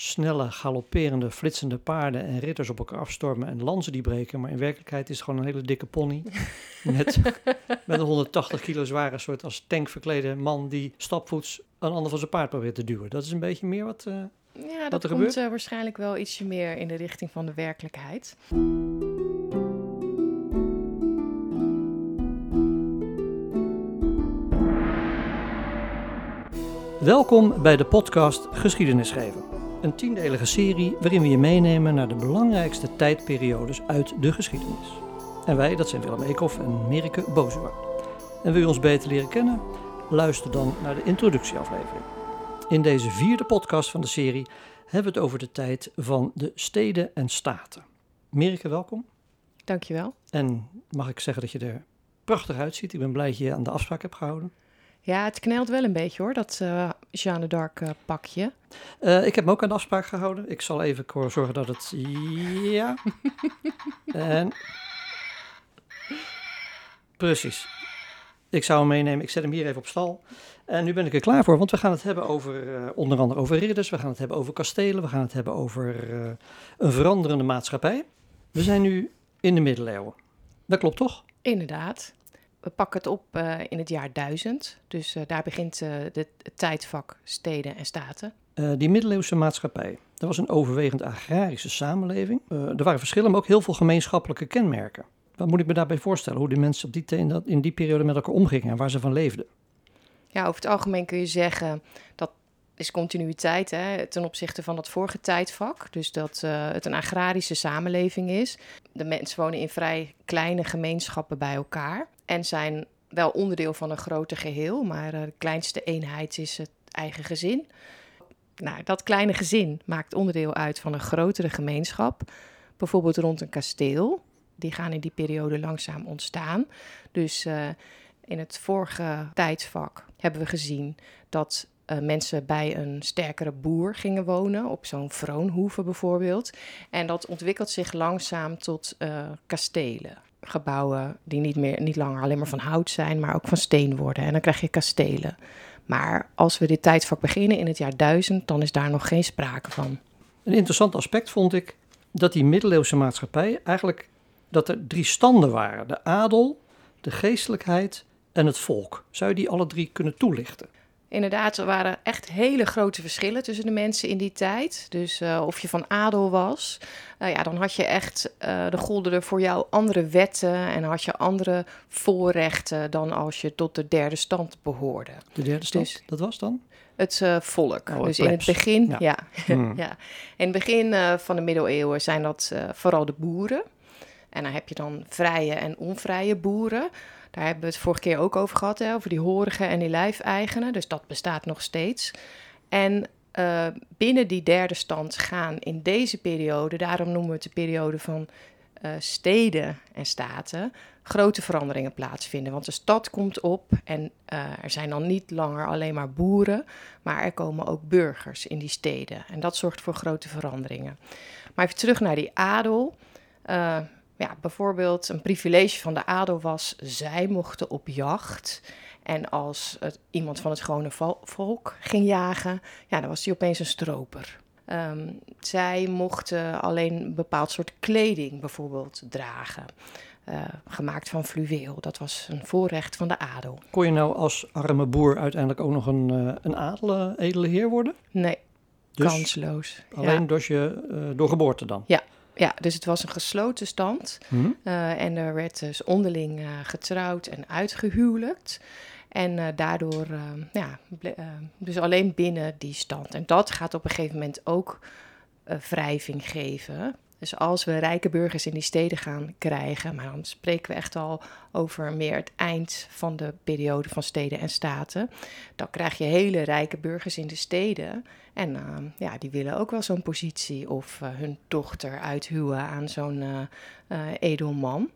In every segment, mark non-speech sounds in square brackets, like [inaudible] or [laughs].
snelle, galopperende, flitsende paarden en ritters op elkaar afstormen en lanzen die breken. Maar in werkelijkheid is het gewoon een hele dikke pony [laughs] met, met een 180 kilo zware soort als tank verklede man die stapvoets een ander van zijn paard probeert te duwen. Dat is een beetje meer wat... Uh, ja, wat dat er komt gebeurt? eh, waarschijnlijk wel ietsje meer in de richting van de werkelijkheid. Welkom bij de podcast Geschiedenis schrijven. Een tiendelige serie waarin we je meenemen naar de belangrijkste tijdperiodes uit de geschiedenis. En wij, dat zijn Willem Eekhoff en Merike Bozua. En wil je ons beter leren kennen? Luister dan naar de introductieaflevering. In deze vierde podcast van de serie hebben we het over de tijd van de steden en staten. Merike, welkom. Dankjewel. En mag ik zeggen dat je er prachtig uitziet. Ik ben blij dat je je aan de afspraak hebt gehouden. Ja, het knelt wel een beetje hoor, dat uh, Jeanne d'Arc uh, pakje. Uh, ik heb me ook aan de afspraak gehouden. Ik zal even zorgen dat het... Ja. [laughs] en... Precies. Ik zou hem meenemen. Ik zet hem hier even op stal. En nu ben ik er klaar voor, want we gaan het hebben over onder andere over ridders. We gaan het hebben over kastelen. We gaan het hebben over een veranderende maatschappij. We zijn nu in de middeleeuwen. Dat klopt toch? Inderdaad. We pakken het op uh, in het jaar 1000. Dus uh, daar begint uh, de, het tijdvak steden en staten. die middeleeuwse maatschappij, dat was een overwegend agrarische samenleving. er waren verschillen, maar ook heel veel gemeenschappelijke kenmerken. Wat moet ik me daarbij voorstellen? Hoe die mensen op die, in, dat, in die periode met elkaar omgingen en waar ze van leefden? Ja, over het algemeen kun je zeggen dat is continuïteit hè, ten opzichte van het vorige tijdvak. Dus dat uh, het een agrarische samenleving is. De mensen wonen in vrij kleine gemeenschappen bij elkaar. En zijn wel onderdeel van een groter geheel. Maar uh, de kleinste eenheid is het eigen gezin. Nou, dat kleine gezin maakt onderdeel uit van een grotere gemeenschap. Bijvoorbeeld rond een kasteel. Die gaan in die periode langzaam ontstaan. Dus uh, in het vorige tijdvak hebben we gezien dat uh, mensen bij een sterkere boer gingen wonen, op zo'n vroonhoeve bijvoorbeeld. En dat ontwikkelt zich langzaam tot kastelen. Gebouwen die niet, meer, niet langer alleen maar van hout zijn, maar ook van steen worden. En dan krijg je kastelen. Maar als we dit tijdvak beginnen in het jaar 1000, dan is daar nog geen sprake van. Een interessant aspect vond ik dat die middeleeuwse maatschappij eigenlijk dat er drie standen waren: de adel, de geestelijkheid en het volk. Zou je die alle drie kunnen toelichten? Inderdaad, er waren echt hele grote verschillen tussen de mensen in die tijd. Dus uh, of je van adel was, uh, ja, dan had je echt, uh, de golden er voor jou andere wetten en had je andere voorrechten dan als je tot de derde stand behoorde. De derde stand, dus, dat was dan? Het volk. Oh, dus in het begin, ja. ja. Hmm. [laughs] ja. In het begin van de middeleeuwen zijn dat vooral de boeren. En dan heb je dan vrije en onvrije boeren. Daar hebben we het vorige keer ook over gehad, hè, over die horigen en die lijfeigenen. Dus dat bestaat nog steeds. En uh, binnen die derde stand gaan in deze periode, daarom noemen we het de periode van uh, steden en staten, grote veranderingen plaatsvinden. Want de stad komt op en uh, er zijn dan niet langer alleen maar boeren, maar er komen ook burgers in die steden. En dat zorgt voor grote veranderingen. Maar even terug naar die adel ja, bijvoorbeeld een privilege van de adel was, zij mochten op jacht. En als het, iemand van het gewone volk ging jagen, ja, dan was hij opeens een stroper. Um, zij mochten alleen een bepaald soort kleding bijvoorbeeld dragen. Uh, gemaakt van fluweel. Dat was een voorrecht van de adel. Kon je nou als arme boer uiteindelijk ook nog een, uh, een adele, edele heer worden? Nee, dus kansloos. Alleen ja. je, uh, door geboorte dan? Ja, ja, dus het was een gesloten stand. Hmm. Uh, en er werd dus onderling uh, getrouwd en uitgehuwelijkt. En uh, daardoor, ja, dus alleen binnen die stand. En dat gaat op een gegeven moment ook wrijving geven. Dus als we rijke burgers in die steden gaan krijgen, maar dan spreken we echt al over meer het eind van de periode van steden en staten, dan krijg je hele rijke burgers in de steden. En uh, ja, die willen ook wel zo'n positie of uh, hun dochter uithuwen aan zo'n uh, edelman.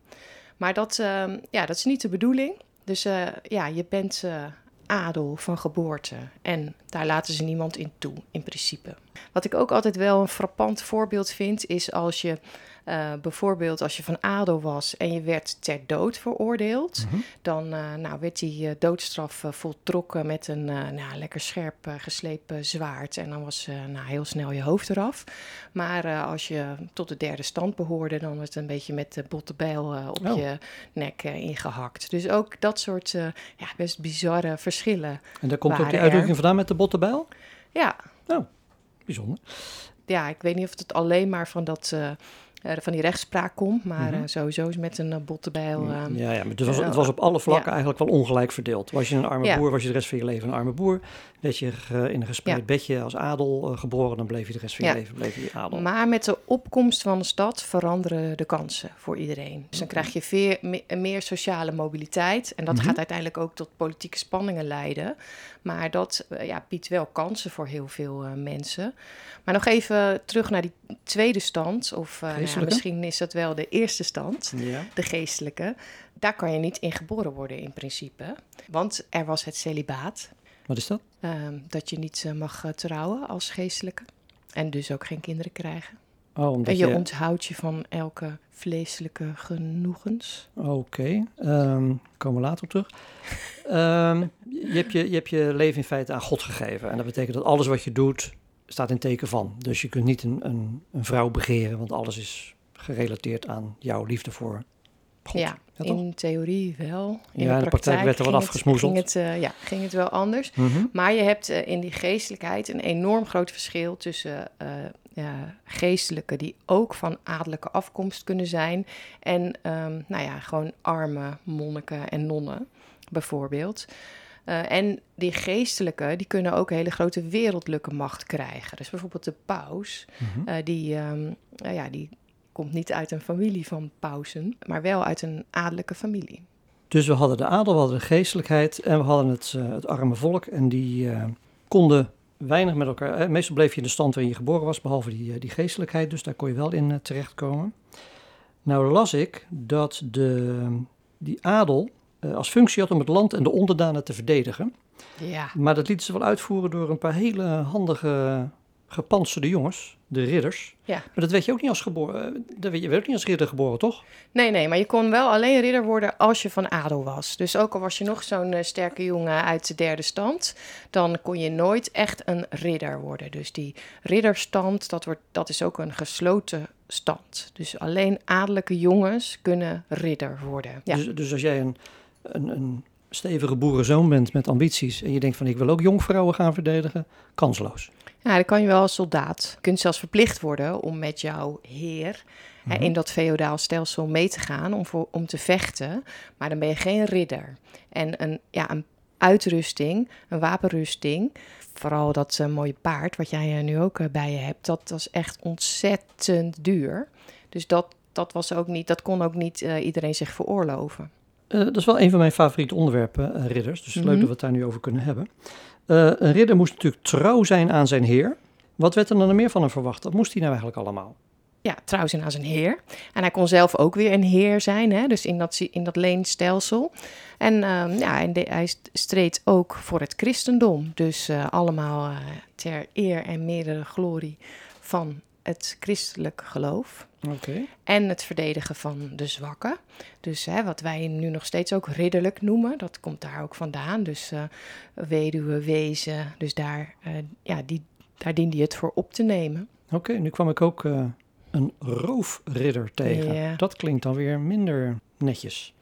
Maar dat, ehm, ja, dat is niet de bedoeling. Dus ja, je bent adel van geboorte. En daar laten ze niemand in toe, in principe. Wat ik ook altijd wel een frappant voorbeeld vind, is als je Uh, bijvoorbeeld als je van adel was en je werd ter dood veroordeeld, mhm. dan uh, nou, werd die uh, doodstraf voltrokken met een nou, lekker scherp geslepen zwaard. En dan was nou, heel snel je hoofd eraf. Maar als je tot de derde stand behoorde, dan werd het een beetje met de botte bijl op oh. je nek ingehakt. Dus ook dat soort ja, best bizarre verschillen. En daar komt ook die uitdrukking vandaan met de botte bijl? Ja. Oh, bijzonder. Ja, ik weet niet of het alleen maar van dat van die rechtspraak komt. Maar mm sowieso is met een uh, bottebijl. ja, ja, maar het was, het was op alle vlakken eigenlijk wel ongelijk verdeeld. Was je een arme boer, was je de rest van je leven een arme boer. Werd je in een gespreid bedje als adel geboren, dan bleef je de rest van je leven bleef je adel. Maar met de opkomst van de stad veranderen de kansen voor iedereen. Dus dan krijg je veer, meer sociale mobiliteit. En dat mhm. gaat uiteindelijk ook tot politieke spanningen leiden. Maar dat ja, biedt wel kansen voor heel veel mensen. Maar nog even terug naar die tweede stand. Of uh, ja, misschien is dat wel de eerste stand, ja. de geestelijke. Daar kan je niet in geboren worden in principe. Want er was het celibaat. Wat is dat? Ehm, dat je niet uh, mag uh, trouwen als geestelijke. En dus ook geen kinderen krijgen. Oh, en je, je, onthoudt je van elke vleeselijke genoegens. Oké, okay. um, komen we later op terug. um, je, hebt je, je hebt je leven in feite aan God gegeven. En dat betekent dat alles wat je doet, staat in teken van. Dus je kunt niet een, een, een vrouw begeren, want alles is gerelateerd aan jouw liefde voor God. Ja, in theorie wel. In ja, de, praktijk, werd er wat afgesmoezeld. Ging het, uh, ja, ging het wel anders. Mhm. Maar je hebt uh, in die geestelijkheid een enorm groot verschil tussen uh, ja, geestelijke die ook van adellijke afkomst kunnen zijn en um, nou ja, gewoon arme monniken en nonnen bijvoorbeeld. Uh, en die geestelijke, die kunnen ook hele grote wereldlijke macht krijgen. Dus bijvoorbeeld de paus, mm -hmm. uh, die, um, uh, ja, die komt niet uit een familie van pausen, maar wel uit een adellijke familie. Dus we hadden de adel, we hadden de geestelijkheid en we hadden het, het arme volk. En die konden weinig met elkaar. meestal bleef je in de stand waarin je geboren was, behalve die, die geestelijkheid. Dus daar kon je wel in terechtkomen. Nou las ik dat de, die adel als functie had om het land en de onderdanen te verdedigen. Ja. Maar dat lieten ze wel uitvoeren door een paar hele handige gepantserde jongens, de ridders. Ja. Maar dat weet je ook niet als geboren. Eh, dat weet je, werd ook niet als ridder geboren, toch? Nee, nee, maar je kon wel alleen ridder worden als je van adel was. Dus ook al was je nog zo'n uh, sterke jongen uit de derde stand, dan kon je nooit echt een ridder worden. Dus die ridderstand, dat, wordt, dat is ook een gesloten stand. Dus alleen adellijke jongens kunnen ridder worden. Ja. Dus, dus als jij een een, een stevige boerenzoon bent met ambities en je denkt van ik wil ook jonkvrouwen gaan verdedigen, kansloos. Ja, dan kan je wel als soldaat. Je kunt zelfs verplicht worden om met jouw heer hè, mhm. in dat feodaal stelsel mee te gaan om, voor, om te vechten. Maar dan ben je geen ridder. En een, ja, een uitrusting, een wapenrusting, vooral dat uh, mooie paard wat jij uh, nu ook uh, bij je hebt, dat was echt ontzettend duur. Dus dat, dat, was ook niet, dat kon ook niet iedereen zich veroorloven. Dat is wel een van mijn favoriete onderwerpen, ridders. Dus leuk mhm. dat we het daar nu over kunnen hebben. Uh, een ridder moest natuurlijk trouw zijn aan zijn heer. Wat werd er dan meer van hem verwacht? Wat moest hij nou eigenlijk allemaal? Ja, trouw zijn aan zijn heer. En hij kon zelf ook weer een heer zijn, hè? dus in dat, in dat leenstelsel. En uh, ja, en hij streed ook voor het christendom. Dus allemaal ter eer en meerdere glorie van het christelijk geloof. Okay. En het verdedigen van de zwakken. Dus hè, wat wij nu nog steeds ook ridderlijk noemen, dat komt daar ook vandaan. Dus uh, weduwe, wezen, dus daar, uh, ja, die, daar diende hij het voor op te nemen. Oké, nu kwam ik ook uh, een roofridder tegen. Dat klinkt dan weer minder netjes.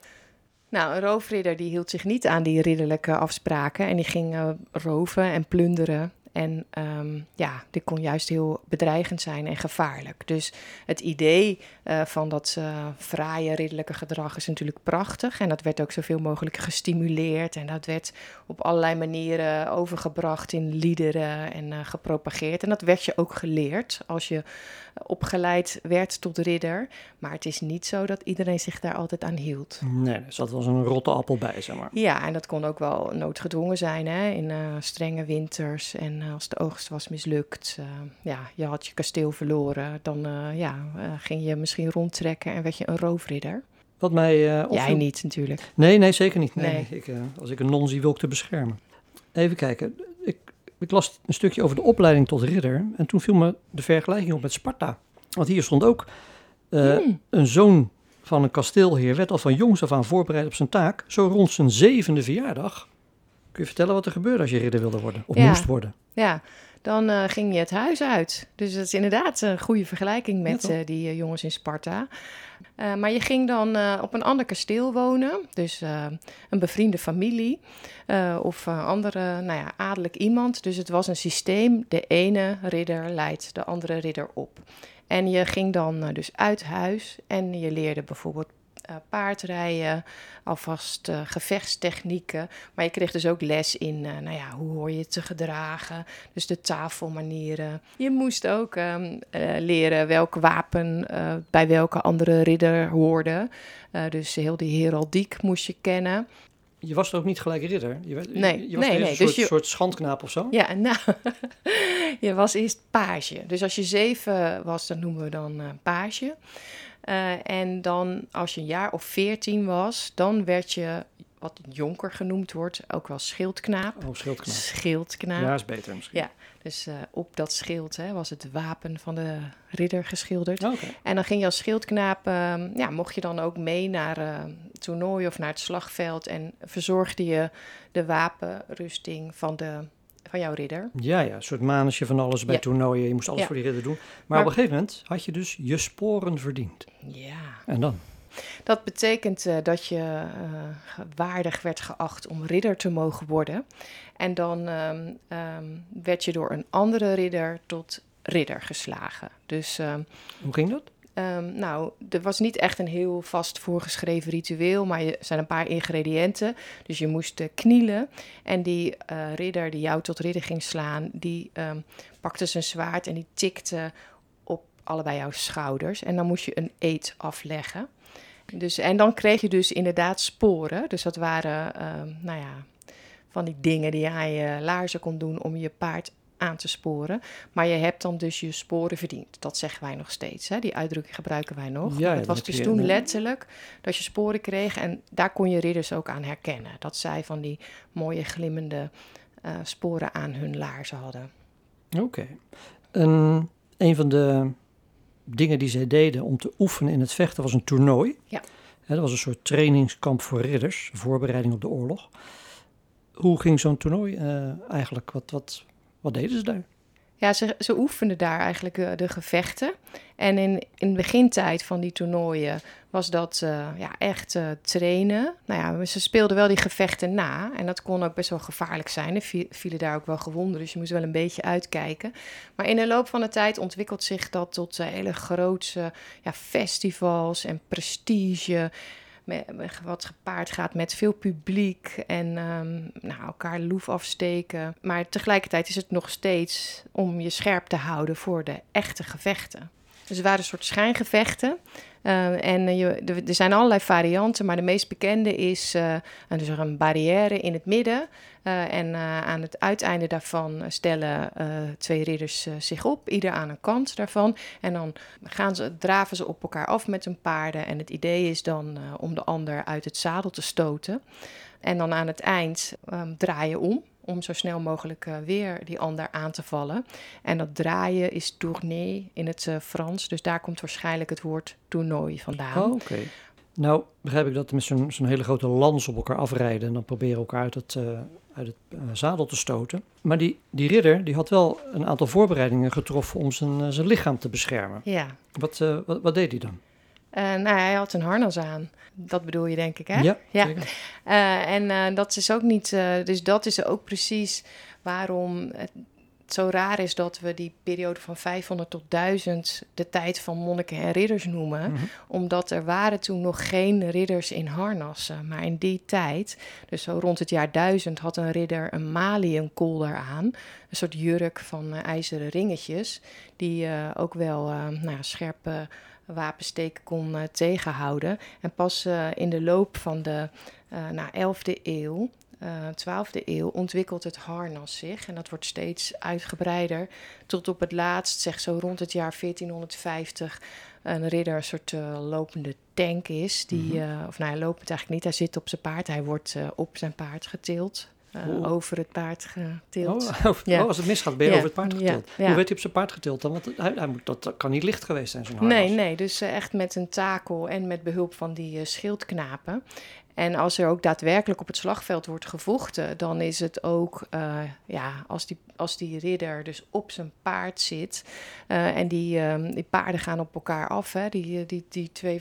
Nou, een roofridder die hield zich niet aan die ridderlijke afspraken en die ging roven en plunderen en um, ja, dit kon juist heel bedreigend zijn en gevaarlijk. Dus het idee uh, van dat uh, fraaie, ridderlijke gedrag is natuurlijk prachtig. En dat werd ook zoveel mogelijk gestimuleerd. En dat werd op allerlei manieren overgebracht in liederen en uh, gepropageerd. En dat werd je ook geleerd als je opgeleid werd tot ridder. Maar het is niet zo dat iedereen zich daar altijd aan hield. Nee, er zat wel een rotte appel bij, zeg maar. Ja, en dat kon ook wel noodgedwongen zijn hè? in strenge winters en en als de oogst was mislukt, uh, ja, je had je kasteel verloren, dan uh, ja, ging je misschien rondtrekken en werd je een roofridder. Wat mij. Jij niet natuurlijk. Nee, nee, zeker niet. Nee, nee. Ik, als ik een non zie, wil ik te beschermen. Even kijken. Ik, las een stukje over de opleiding tot ridder. En toen viel me de vergelijking op met Sparta. Want hier stond ook Hmm. Een zoon van een kasteelheer werd al van jongs af aan voorbereid op zijn taak. Zo rond zijn zevende verjaardag. Kun je vertellen wat er gebeurde als je ridder wilde worden of moest worden? Ja, dan uh, ging je het huis uit. Dus dat is inderdaad een goede vergelijking met uh, die uh, jongens in Sparta. maar je ging dan op een ander kasteel wonen. Dus een bevriende familie of andere, nou ja, adellijk iemand. Dus het was een systeem. De ene ridder leidt de andere ridder op. En je ging dan dus uit huis en je leerde bijvoorbeeld uh, paardrijden, alvast uh, gevechtstechnieken. Maar je kreeg dus ook les in, uh, nou ja, hoe hoor je te gedragen, dus de tafelmanieren. Je moest ook um, leren welk wapen bij welke andere ridder hoorde. dus heel die heraldiek moest je kennen. Je was er ook niet gelijk ridder? Je, werd, nee, je was nee, nee. Een soort, dus soort schandknaap of zo? Ja, [laughs] nou, je was eerst page. Dus als je zeven was, dan noemen we dan page. Uh, en dan als je een jaar of veertien was, dan werd je wat jonker genoemd wordt, ook wel schildknaap. Oh, schildknaap. Schildknaap. Ja, is beter misschien. Ja, dus uh, op dat schild hè, was het wapen van de ridder geschilderd. Oh, okay. En dan ging je als schildknaap, uh, ja, mocht je dan ook mee naar uh, toernooi of naar het slagveld en verzorgde je de wapenrusting van de van jouw ridder. Ja, ja, een soort manusje van alles bij toernooien. Je moest alles voor die ridder doen. Maar, maar, op een gegeven moment had je dus je sporen verdiend. Ja. En dan? Dat betekent uh, dat je uh, waardig werd geacht om ridder te mogen worden. En dan um, um, werd je door een andere ridder tot ridder geslagen. Dus, um, Hoe ging dat? Um, nou, er was niet echt een heel vast voorgeschreven ritueel, maar er zijn een paar ingrediënten. Dus je moest uh, knielen en die uh, ridder die jou tot ridder ging slaan, die um, pakte zijn zwaard en die tikte op allebei jouw schouders. En dan moest je een eet afleggen. Dus, en dan kreeg je dus inderdaad sporen. Dus dat waren, um, nou ja, van die dingen die je aan je laarzen kon doen om je paard aan te sporen. Maar je hebt dan dus je sporen verdiend. Dat zeggen wij nog steeds. Hè? Die uitdrukking gebruiken wij nog. Ja, het was dus je, toen letterlijk dat je sporen kreeg. En daar kon je ridders ook aan herkennen. Dat zij van die mooie glimmende uh, sporen aan hun laarzen hadden. Oké. Okay. Um, een van de dingen die zij deden om te oefenen in het vechten was een toernooi. Ja. Hè, dat was een soort trainingskamp voor ridders. Voorbereiding op de oorlog. Hoe ging zo'n toernooi uh, eigenlijk? Wat, wat, wat deden ze daar? Ja, ze, ze oefenden daar eigenlijk uh, de gevechten. En in, in de begintijd van die toernooien was dat uh, ja, echt uh, trainen. Nou ja, ze speelden wel die gevechten na. En dat kon ook best wel gevaarlijk zijn. Er vielen daar ook wel gewonden, dus je moest wel een beetje uitkijken. Maar in de loop van de tijd ontwikkelt zich dat tot hele grootse ja, festivals en prestige wat gepaard gaat met veel publiek en um, nou, elkaar loef afsteken. Maar tegelijkertijd is het nog steeds om je scherp te houden voor de echte gevechten. Dus er waren een soort schijngevechten. Uh, en je, er zijn allerlei varianten, maar de meest bekende is uh, dus een barrière in het midden. Uh, en aan het uiteinde daarvan stellen twee ridders zich op, ieder aan een kant daarvan. En dan gaan ze, draven ze op elkaar af met hun paarden. En het idee is dan om de ander uit het zadel te stoten. En dan aan het eind um, draai je om om zo snel mogelijk weer die ander aan te vallen. En dat draaien is tourner in het Frans, dus daar komt waarschijnlijk het woord toernooi vandaan. Oh, Oké. Nou, begrijp ik dat met zo'n hele grote lans op elkaar afrijden en dan proberen elkaar uit het, uh, uit het zadel te stoten. Maar die, die ridder die had wel een aantal voorbereidingen getroffen om zijn, zijn lichaam te beschermen. Ja. Wat, wat, wat deed hij dan? Nou, hij had een harnas aan. Dat bedoel je, denk ik, hè? Ja, ja. En dat is ook niet... dus dat is ook precies waarom het zo raar is dat we die periode van 500 tot 1000 de tijd van monniken en ridders noemen. Mhm. Mm -hmm. Omdat er waren toen nog geen ridders in harnassen. Maar in die tijd, dus zo rond het jaar 1000, had een ridder een maliënkolder aan. Een soort jurk van ijzeren ringetjes. Die ook wel nou, scherpe wapensteken kon uh, tegenhouden. En pas uh, in de loop van de uh, nou, 11e eeuw, 12e eeuw, ontwikkelt het harnas zich. En dat wordt steeds uitgebreider. Tot op het laatst, zeg zo rond het jaar 1450, een ridder een soort lopende tank is. Die, Mhm. of nou, hij loopt eigenlijk niet, hij zit op zijn paard. Hij wordt op zijn paard getild uh, over het paard getild. Oh, [laughs] oh, als het misgaat, ben je over het paard getild. Hoe werd hij op zijn paard getild dan? Want hij, hij moet, dat kan niet licht geweest zijn, zo'n Nee, nee, dus echt met een takel en met behulp van die schildknapen. En als er ook daadwerkelijk op het slagveld wordt gevochten, dan is het ook, uh, ja, als die, als die ridder dus op zijn paard zit uh, en die, uh, die paarden gaan op elkaar af, hè, die, die, die twee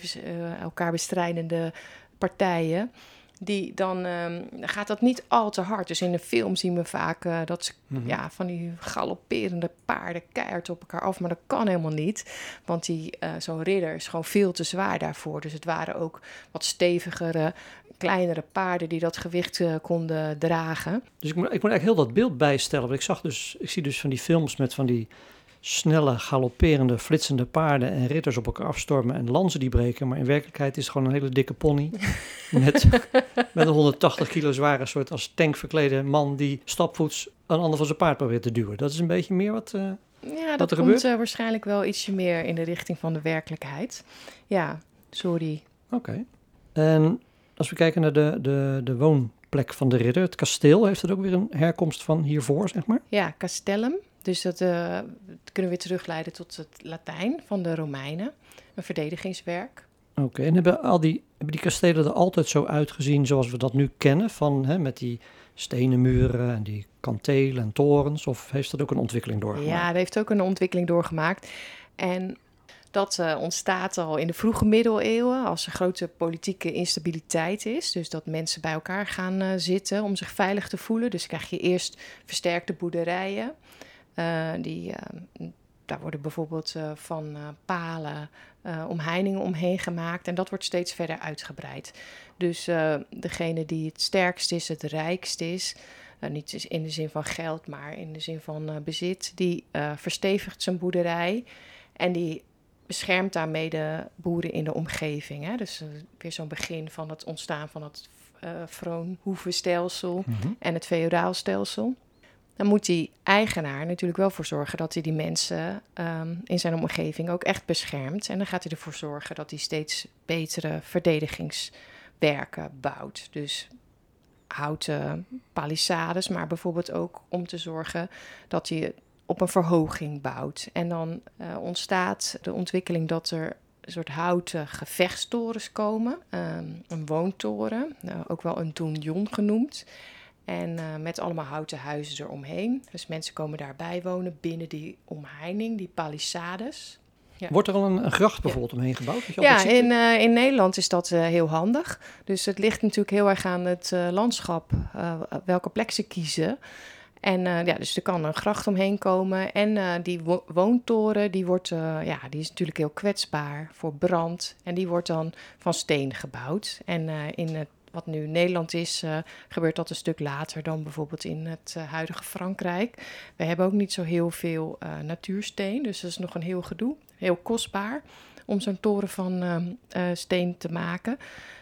elkaar bestrijdende partijen die, dan um, gaat dat niet al te hard. Dus in de film zien we vaak uh, dat ze mm -hmm. ja, van die galopperende paarden keihard op elkaar af. Maar dat kan helemaal niet. Want die, uh, zo'n ridder is gewoon veel te zwaar daarvoor. Dus het waren ook wat stevigere, kleinere paarden die dat gewicht uh, konden dragen. Dus ik moet, ik moet eigenlijk heel dat beeld bijstellen. Want ik, zag dus, ik zie dus van die films met van die snelle, galopperende, flitsende paarden en ritters op elkaar afstormen en lanzen die breken. Maar in werkelijkheid is het gewoon een hele dikke pony [laughs] met, met een 180 kilo zware soort als tank verklede man die stapvoets een ander van zijn paard probeert te duwen. Dat is een beetje meer wat, uh, ja, dat komt uh, waarschijnlijk wel ietsje meer in de richting van de werkelijkheid. Ja, sorry. Oké. En als we kijken naar de, de, de woonplek van de ridder, het kasteel, heeft het ook weer een herkomst van hiervoor, zeg maar? Ja, castellum. Dus dat, uh, kunnen we weer terugleiden tot het Latijn van de Romeinen. Een verdedigingswerk. Oké, en hebben, al die, hebben die kastelen er altijd zo uitgezien zoals we dat nu kennen? Van, hè, met die stenen muren en die kantelen en torens? Of heeft dat ook een ontwikkeling doorgemaakt? Ja, dat heeft ook een ontwikkeling doorgemaakt. En dat uh, ontstaat al in de vroege middeleeuwen als er grote politieke instabiliteit is. Dus dat mensen bij elkaar gaan uh, zitten om zich veilig te voelen. Dus krijg je eerst versterkte boerderijen. Uh, die, daar worden bijvoorbeeld van palen omheiningen omheen gemaakt. En dat wordt steeds verder uitgebreid. Dus degene die het sterkst is, het rijkst is. niet in de zin van geld, maar in de zin van bezit. Die verstevigt zijn boerderij. En die beschermt daarmee de boeren in de omgeving. Hè? Dus uh, weer zo'n begin van het ontstaan van het uh, vroonhoevenstelsel mm -hmm. en het feodaalstelsel. Dan moet die eigenaar natuurlijk wel voor zorgen dat hij die mensen um, in zijn omgeving ook echt beschermt. En dan gaat hij ervoor zorgen dat hij steeds betere verdedigingswerken bouwt. Dus houten palissades, maar bijvoorbeeld ook om te zorgen dat hij op een verhoging bouwt. En dan uh, ontstaat de ontwikkeling dat er een soort houten gevechtstorens komen. Um, een woontoren, uh, ook wel een donjon genoemd. En uh, met allemaal houten huizen eromheen. Dus mensen komen daarbij wonen binnen die omheining, die palissades. Ja. Wordt er al een, een gracht bijvoorbeeld omheen gebouwd? Ja, in, uh, in Nederland is dat uh, heel handig. Dus het ligt natuurlijk heel erg aan het landschap, welke plek ze kiezen. En ja, dus er kan een gracht omheen komen. En die wo woontoren, die, wordt, ja, die is natuurlijk heel kwetsbaar voor brand. En die wordt dan van steen gebouwd. En in het, wat nu Nederland is, gebeurt dat een stuk later dan bijvoorbeeld in het huidige Frankrijk. We hebben ook niet zo heel veel natuursteen, dus dat is nog een heel gedoe. Heel kostbaar om zo'n toren van steen te maken.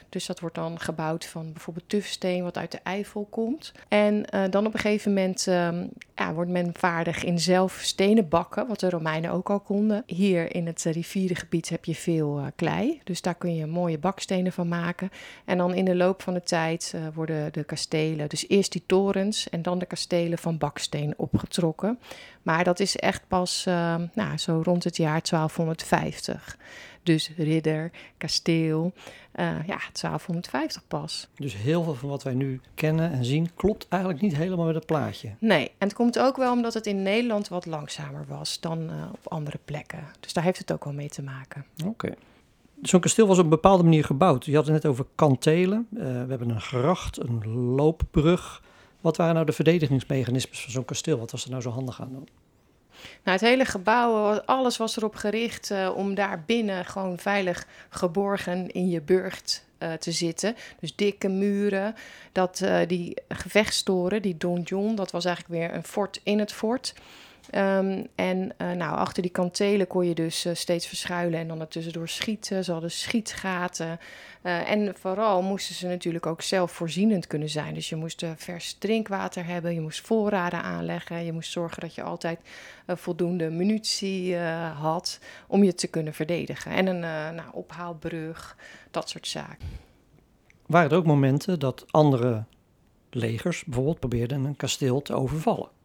Dus dat wordt dan gebouwd van bijvoorbeeld tufsteen, wat uit de Eifel komt. En uh, dan op een gegeven moment uh, ja, wordt men vaardig in zelf stenen bakken, wat de Romeinen ook al konden. Hier in het rivierengebied heb je veel uh, klei, dus daar kun je mooie bakstenen van maken. En dan in de loop van de tijd eh, worden de kastelen, dus eerst die torens en dan de kastelen van baksteen opgetrokken. Maar dat is echt pas nou, zo rond het jaar 1250. Dus ridder, kasteel, uh, ja, 1250 pas. Dus heel veel van wat wij nu kennen en zien klopt eigenlijk niet helemaal met het plaatje. Nee, en het komt ook wel omdat het in Nederland wat langzamer was dan uh, op andere plekken. Dus daar heeft het ook wel mee te maken. Oké. Okay. Zo'n kasteel was op een bepaalde manier gebouwd. Je had het net over kantelen. Uh, we hebben een gracht, een loopbrug. Wat waren nou de verdedigingsmechanismes van zo'n kasteel? Wat was er nou zo handig aan dan? Nou, het hele gebouw, alles was erop gericht uh, om daar binnen gewoon veilig geborgen in je burcht uh, te zitten. Dus dikke muren, dat, uh, die gevechtstoren, die donjon, dat was eigenlijk weer een fort in het fort. Um, en uh, nou, achter die kantelen kon je dus uh, steeds verschuilen en dan er tussendoor schieten. Ze hadden schietgaten. Uh, en vooral moesten ze natuurlijk ook zelfvoorzienend kunnen zijn. Dus je moest vers drinkwater hebben, je moest voorraden aanleggen. Je moest zorgen dat je altijd voldoende munitie had om je te kunnen verdedigen. En een nou, ophaalbrug, dat soort zaken. Waren er ook momenten dat andere legers bijvoorbeeld probeerden een kasteel te overvallen.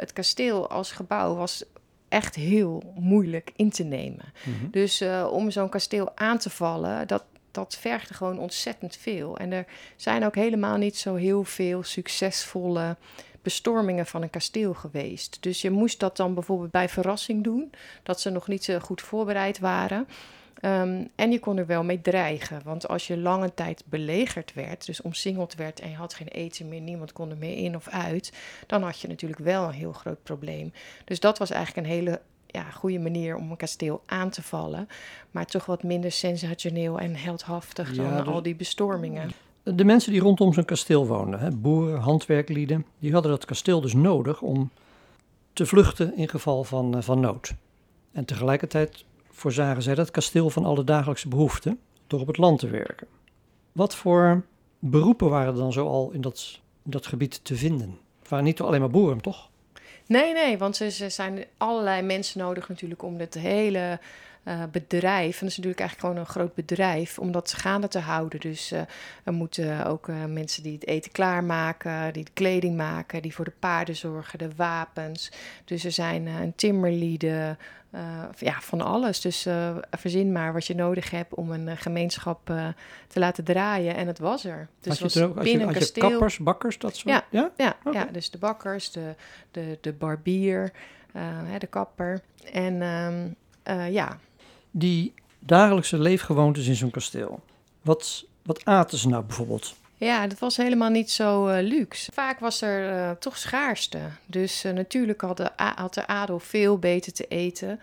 Het kasteel als gebouw was echt heel moeilijk in te nemen. Mhm. Dus uh, om zo'n kasteel aan te vallen, dat, dat vergde gewoon ontzettend veel. En er zijn ook helemaal niet zo heel veel succesvolle bestormingen van een kasteel geweest. Dus je moest dat dan bijvoorbeeld bij verrassing doen, dat ze nog niet zo goed voorbereid waren. Ehm, en je kon er wel mee dreigen. Want als je lange tijd belegerd werd, dus omsingeld werd en je had geen eten meer, niemand kon er meer in of uit, dan had je natuurlijk wel een heel groot probleem. Dus dat was eigenlijk een hele ja, goede manier om een kasteel aan te vallen. Maar toch wat minder sensationeel en heldhaftig dan al die bestormingen. De mensen die rondom zo'n kasteel woonden, hè, boeren, handwerklieden, die hadden dat kasteel dus nodig om te vluchten in geval van, uh, van nood. En tegelijkertijd voorzagen zij dat kasteel van alle dagelijkse behoeften door op het land te werken. Wat voor beroepen waren er dan zoal in dat, in dat gebied te vinden? Het waren niet alleen maar boeren, toch? Nee, nee, want er zijn allerlei mensen nodig natuurlijk om het hele uh, bedrijf. En dat is natuurlijk eigenlijk gewoon een groot bedrijf om dat gaande te houden. Dus uh, er moeten ook uh, mensen die het eten klaarmaken, die de kleding maken, die voor de paarden zorgen, de wapens. Dus er zijn een timmerlieden, ja, van alles. Dus verzin maar wat je nodig hebt om een gemeenschap te laten draaien. En het was er. Dus je, was ook, binnen je, kasteel... kappers, bakkers, dat soort? Ja, ja? ja, ja, dus de bakkers, de, de, de barbier, de kapper. En um, ja, die dagelijkse leefgewoontes in zo'n kasteel. Wat, wat aten ze nou bijvoorbeeld? Ja, dat was helemaal niet zo uh, luxe. Vaak was er uh, toch schaarste. Dus uh, natuurlijk had had de adel veel beter te eten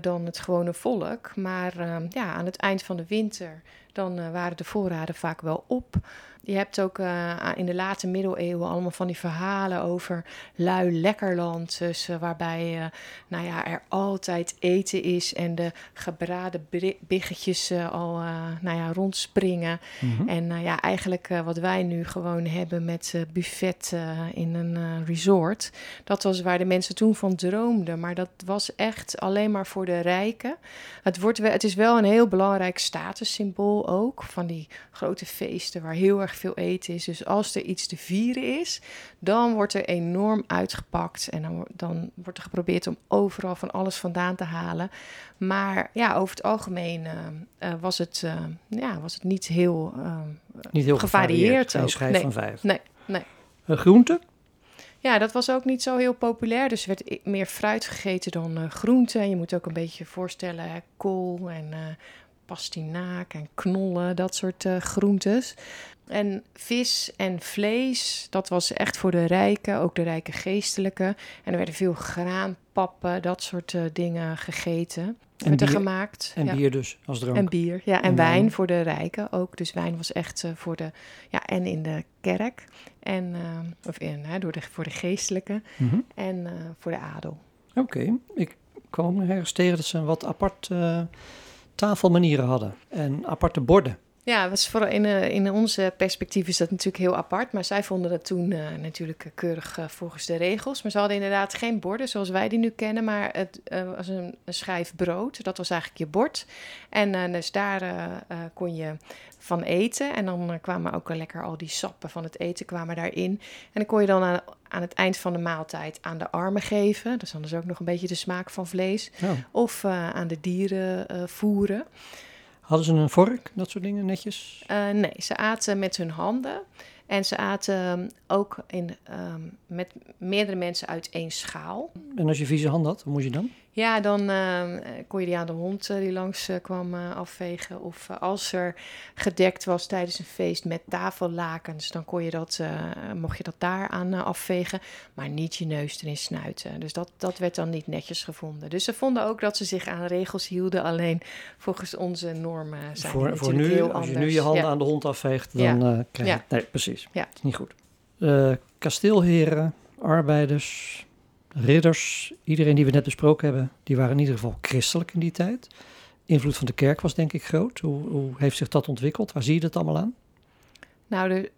dan het gewone volk. Maar ja, aan het eind van de winter dan waren de voorraden vaak wel op. Je hebt ook uh, in de late middeleeuwen allemaal van die verhalen over lui lekkerland. Dus, waarbij nou ja, er altijd eten is en de gebraden biggetjes al nou ja, rondspringen. Mm -hmm. En ja, eigenlijk wat wij nu gewoon hebben met buffet in een resort. Dat was waar de mensen toen van droomden. Maar dat was echt alleen maar voor de rijken. Het, wordt, het is wel een heel belangrijk statussymbool ook. Van die grote feesten waar heel erg veel eten is. Dus als er iets te vieren is, dan wordt er enorm uitgepakt. En dan, dan wordt er geprobeerd om overal van alles vandaan te halen. Maar ja, over het algemeen uh, uh, was, het, uh, ja, was het niet heel, niet heel gevarieerd. Geen schijf nee, van vijf. Nee, nee. groente? Ja, dat was ook niet zo heel populair. Dus er werd meer fruit gegeten dan uh, groente. En je moet ook een beetje voorstellen, kool en uh, pastinaak en knollen, dat soort uh, groentes. En vis en vlees, dat was echt voor de rijken, ook de rijke geestelijke. En er werden veel graanpappen, dat soort uh, dingen gegeten. En bier, gemaakt. En bier dus, als drank. En bier, ja. En, wijn voor de rijken ook. Dus wijn was echt uh, voor de, ja, en in de kerk. En, uh, of in, hè, door de, voor de geestelijke. Mm -hmm. En voor de adel. Oké, okay. ik kwam ergens tegen dat ze een wat apart tafelmanieren hadden. En aparte borden. Ja, was voor in, uh, in onze perspectief is dat natuurlijk heel apart. Maar zij vonden dat toen uh, natuurlijk keurig uh, volgens de regels. Maar ze hadden inderdaad geen borden zoals wij die nu kennen. Maar het was een, een, schijf brood. Dat was eigenlijk je bord. En dus daar kon je van eten. En dan kwamen ook lekker al die sappen van het eten kwamen daarin. En dan kon je dan aan, aan het eind van de maaltijd aan de armen geven. Dus dan is ook nog een beetje de smaak van vlees. Oh. Of aan de dieren voeren. Hadden ze een vork, dat soort dingen netjes? Uh, nee, ze aten met hun handen. En ze aten ook in, um, met meerdere mensen uit één schaal. En als je vieze hand had, hoe moest je dan? Ja, dan uh, kon je die aan de hond uh, die langs uh, kwam afvegen. Of als er gedekt was tijdens een feest met tafellakens, dan kon je dat, mocht je dat daar aan afvegen. Maar niet je neus erin snuiten. Dus dat, dat werd dan niet netjes gevonden. Dus ze vonden ook dat ze zich aan regels hielden. Alleen volgens onze normen zijn voor, voor nu, heel Als je nu je handen aan de hond afveegt, dan ja. krijg je... Ja. Nee, precies. Ja. is niet goed. kasteelheren, arbeiders, ridders, iedereen die we net besproken hebben, die waren in ieder geval christelijk in die tijd. Invloed van de kerk was denk ik groot. Hoe, hoe heeft zich dat ontwikkeld? Waar zie je dat allemaal aan? Nou, er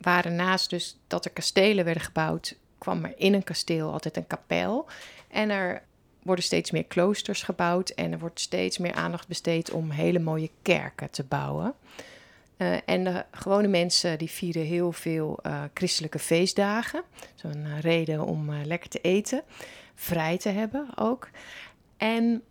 waren naast dus dat er kastelen werden gebouwd, kwam er in een kasteel altijd een kapel. En er worden steeds meer kloosters gebouwd en er wordt steeds meer aandacht besteed om hele mooie kerken te bouwen. En de gewone mensen die vieren heel veel christelijke feestdagen. Zo'n reden om lekker te eten, vrij te hebben ook. En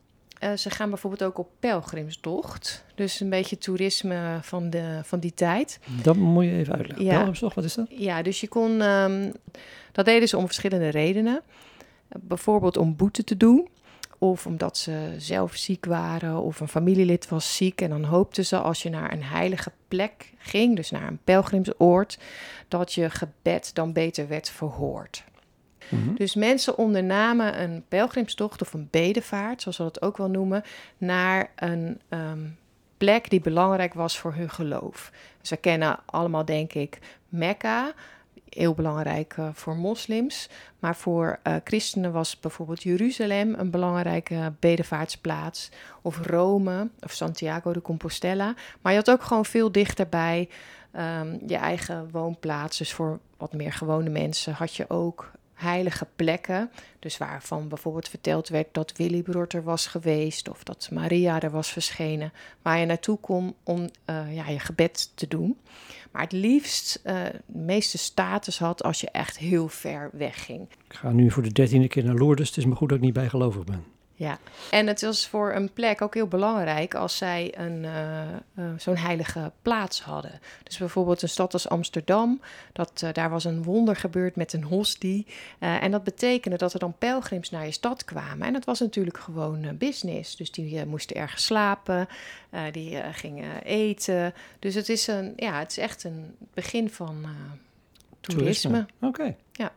ze gaan bijvoorbeeld ook op pelgrimstocht. Dus een beetje toerisme van, de, van die tijd. Dat moet je even uitleggen. Ja. Pelgrimstocht, wat is dat? Ja, dus je kon... Um, dat deden ze om verschillende redenen. Bijvoorbeeld om boete te doen. Of omdat ze zelf ziek waren of een familielid was ziek. En dan hoopten ze als je naar een heilige plek ging, dus naar een pelgrimsoord, dat je gebed dan beter werd verhoord. Mhm. Dus mensen ondernamen een pelgrimstocht of een bedevaart, zoals we dat ook wel noemen, naar een ehm, plek die belangrijk was voor hun geloof. Ze kennen allemaal, denk ik, Mekka, heel belangrijk uh, voor moslims. Maar voor uh, christenen was bijvoorbeeld Jeruzalem een belangrijke bedevaartsplaats. Of Rome of Santiago de Compostela. Maar je had ook gewoon veel dichterbij um, je eigen woonplaats. Dus voor wat meer gewone mensen had je ook heilige plekken. Dus waarvan bijvoorbeeld verteld werd dat Willibrord er was geweest of dat Maria er was verschenen. Waar je naartoe kon om uh, ja, je gebed te doen. Maar het liefst uh, de meeste status had als je echt heel ver wegging. Ik ga nu voor de dertiende keer naar Lourdes. Het is me goed dat ik niet bijgelovig ben. Ja, en het was voor een plek ook heel belangrijk als zij een, uh, uh, zo'n heilige plaats hadden. Dus bijvoorbeeld een stad als Amsterdam, dat, uh, daar was een wonder gebeurd met een hostie. en dat betekende dat er dan pelgrims naar je stad kwamen. En dat was natuurlijk gewoon business. Dus die moesten ergens slapen, die gingen eten. Dus het is, een, ja, het is echt een begin van toerisme. Oké. Ja.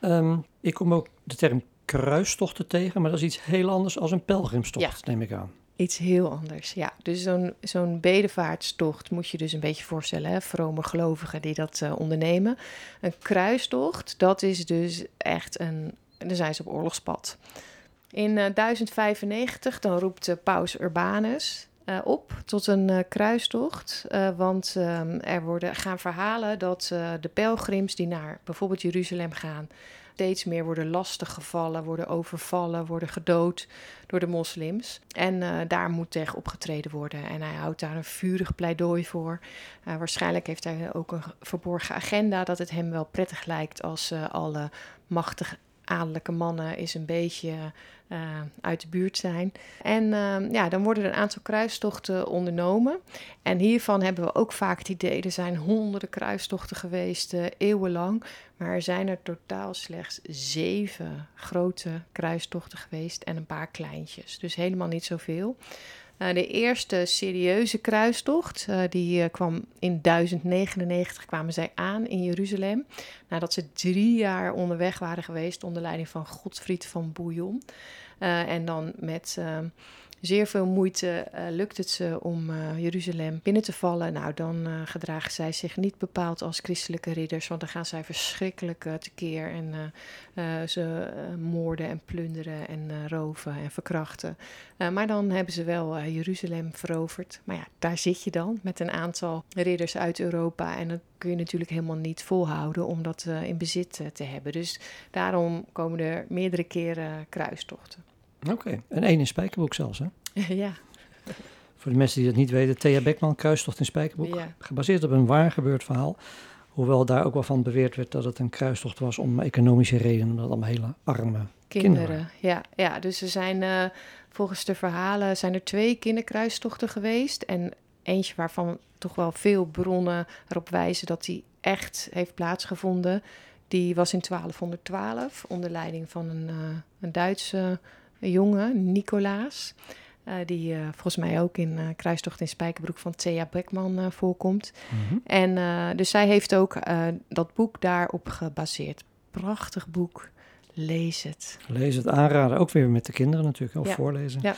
Um, ik kom ook de term kruistochten tegen, maar dat is iets heel anders als een pelgrimstocht, neem ik aan. Iets heel anders, ja. Dus zo'n zo'n bedevaartstocht moet je dus een beetje voorstellen, hè? vrome gelovigen die dat uh, ondernemen. Een kruistocht, dat is dus echt een, dan zijn ze op oorlogspad. In uh, eh, 1095 dan roept uh, paus Urbanus op tot een kruistocht. Want um, er worden, gaan verhalen dat de pelgrims die naar bijvoorbeeld Jeruzalem gaan, steeds meer worden lastiggevallen, worden overvallen, worden gedood door de moslims. En uh, daar moet tegen opgetreden worden. En hij houdt daar een vurig pleidooi voor. Uh, waarschijnlijk heeft hij ook een verborgen agenda dat het hem wel prettig lijkt als uh, alle machtige adellijke mannen is een beetje uh, uit de buurt zijn. En uh, ja, dan worden er een aantal kruistochten ondernomen. En hiervan hebben we ook vaak het idee, er zijn honderden kruistochten geweest, uh, eeuwenlang. Maar er zijn er totaal slechts zeven grote kruistochten geweest en een paar kleintjes. Dus helemaal niet zoveel. Uh, de eerste serieuze kruistocht, uh, die uh, kwam in 1099 kwamen zij aan in Jeruzalem. Nadat ze drie jaar onderweg waren geweest onder leiding van Godfried van Bouillon. en dan met zeer veel moeite uh, lukt het ze om uh, Jeruzalem binnen te vallen. Nou, dan uh, gedragen zij zich niet bepaald als christelijke ridders, want dan gaan zij verschrikkelijk tekeer en ze moorden en plunderen en roven en verkrachten. maar dan hebben ze wel Jeruzalem veroverd. Maar ja, daar zit je dan met een aantal ridders uit Europa en dat kun je natuurlijk helemaal niet volhouden om dat in bezit te hebben. Dus daarom komen er meerdere keren kruistochten. Oké, en één in Spijkerboek zelfs, hè? [laughs] ja. Voor de mensen die dat niet weten, Thea Beckman, Kruistocht in Spijkerboek. Gebaseerd op een waar gebeurd verhaal. Hoewel daar ook wel van beweerd werd dat het een kruistocht was om economische redenen. Dat allemaal hele arme kinderen. kinderen. Ja, ja, dus er zijn uh, volgens de verhalen zijn er twee kinderkruistochten geweest. En eentje waarvan toch wel veel bronnen erop wijzen dat die echt heeft plaatsgevonden. Die was in 1212 onder leiding van een, uh, een Duitse jongen, Nicolaas. Uh, die uh, volgens mij ook in uh, Kruistocht in Spijkerbroek van Thea Beckman voorkomt. Mm -hmm. En dus zij heeft ook dat boek daarop gebaseerd. Prachtig boek. Lees het. Lees het aanraden. Ook weer met de kinderen natuurlijk. Of ja. voorlezen. Ja.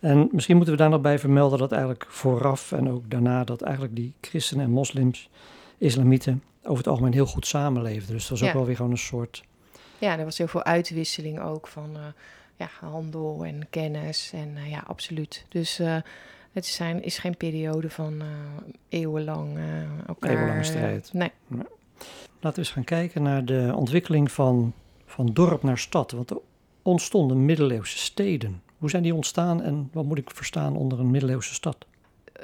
En misschien moeten we daar nog bij vermelden dat eigenlijk vooraf en ook daarna dat eigenlijk die christenen en moslims, islamieten, over het algemeen heel goed samenleefden. Dus dat was ook wel weer gewoon een soort... Ja, er was heel veel uitwisseling ook van ja, handel en kennis. En uh, ja, absoluut. Dus uh, het zijn, is geen periode van uh, eeuwenlang elkaar... Eeuwenlange strijd. Nee. nee. Laten we eens gaan kijken naar de ontwikkeling van, van dorp naar stad. Want er ontstonden middeleeuwse steden. Hoe zijn die ontstaan en wat moet ik verstaan onder een middeleeuwse stad?